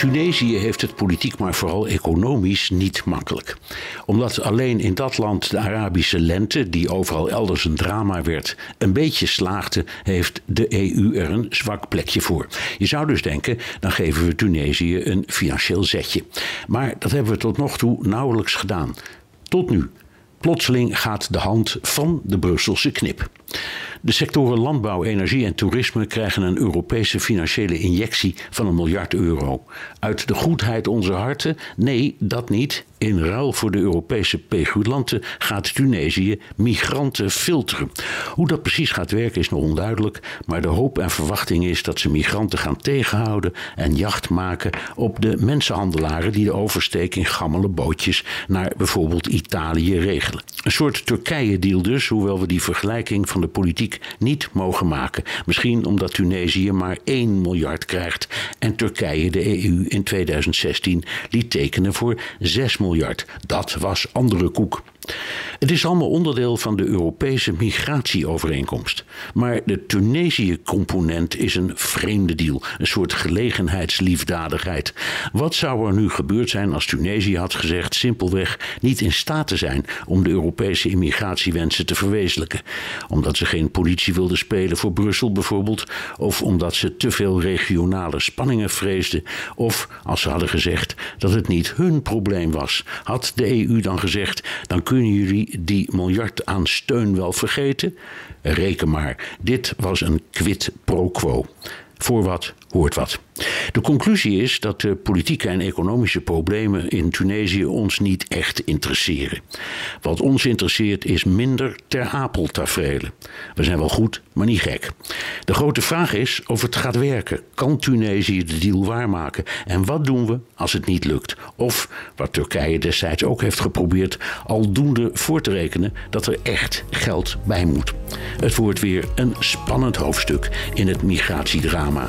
Tunesië heeft het politiek, maar vooral economisch niet makkelijk. Omdat alleen in dat land de Arabische lente, die overal elders een drama werd, een beetje slaagde, heeft de EU er een zwak plekje voor. Je zou dus denken, dan geven we Tunesië een financieel zetje. Maar dat hebben we tot nog toe nauwelijks gedaan. Tot nu. Plotseling gaat de hand van de Brusselse knip. De sectoren landbouw, energie en toerisme krijgen een Europese financiële injectie van een miljard euro. Uit de goedheid onze harten? Nee, dat niet. In ruil voor de Europese pegulanten gaat Tunesië migranten filteren. Hoe dat precies gaat werken is nog onduidelijk, maar de hoop en verwachting is dat ze migranten gaan tegenhouden en jacht maken op de mensenhandelaren die de oversteek in gammele bootjes naar bijvoorbeeld Italië regelen. Een soort Turkije-deal dus, hoewel we die vergelijking van de politiek niet mogen maken. Misschien omdat Tunesië maar 1 miljard krijgt en Turkije de EU in 2016 liet tekenen voor 6 miljard. Dat was andere koek. Het is allemaal onderdeel van de Europese migratieovereenkomst. Maar de Tunesië-component is een vreemde deal, een soort gelegenheidsliefdadigheid. Wat zou er nu gebeurd zijn als Tunesië had gezegd simpelweg niet in staat te zijn om de Europese immigratiewensen te verwezenlijken? Omdat ze geen politie wilden spelen voor Brussel bijvoorbeeld, of omdat ze te veel regionale spanningen vreesden, of als ze hadden gezegd dat het niet hun probleem was. Had de EU dan gezegd: dan kunnen jullie die miljard aan steun wel vergeten? Reken maar, dit was een quid pro quo. Voor wat hoort wat. De conclusie is dat de politieke en economische problemen in Tunesië ons niet echt interesseren. Wat ons interesseert is minder ter apel tafereelen. We zijn wel goed, maar niet gek. De grote vraag is of het gaat werken. Kan Tunesië de deal waarmaken? En wat doen we als het niet lukt? Of, wat Turkije destijds ook heeft geprobeerd, aldoende voor te rekenen dat er echt geld bij moet. Het wordt weer een spannend hoofdstuk in het migratiedrama.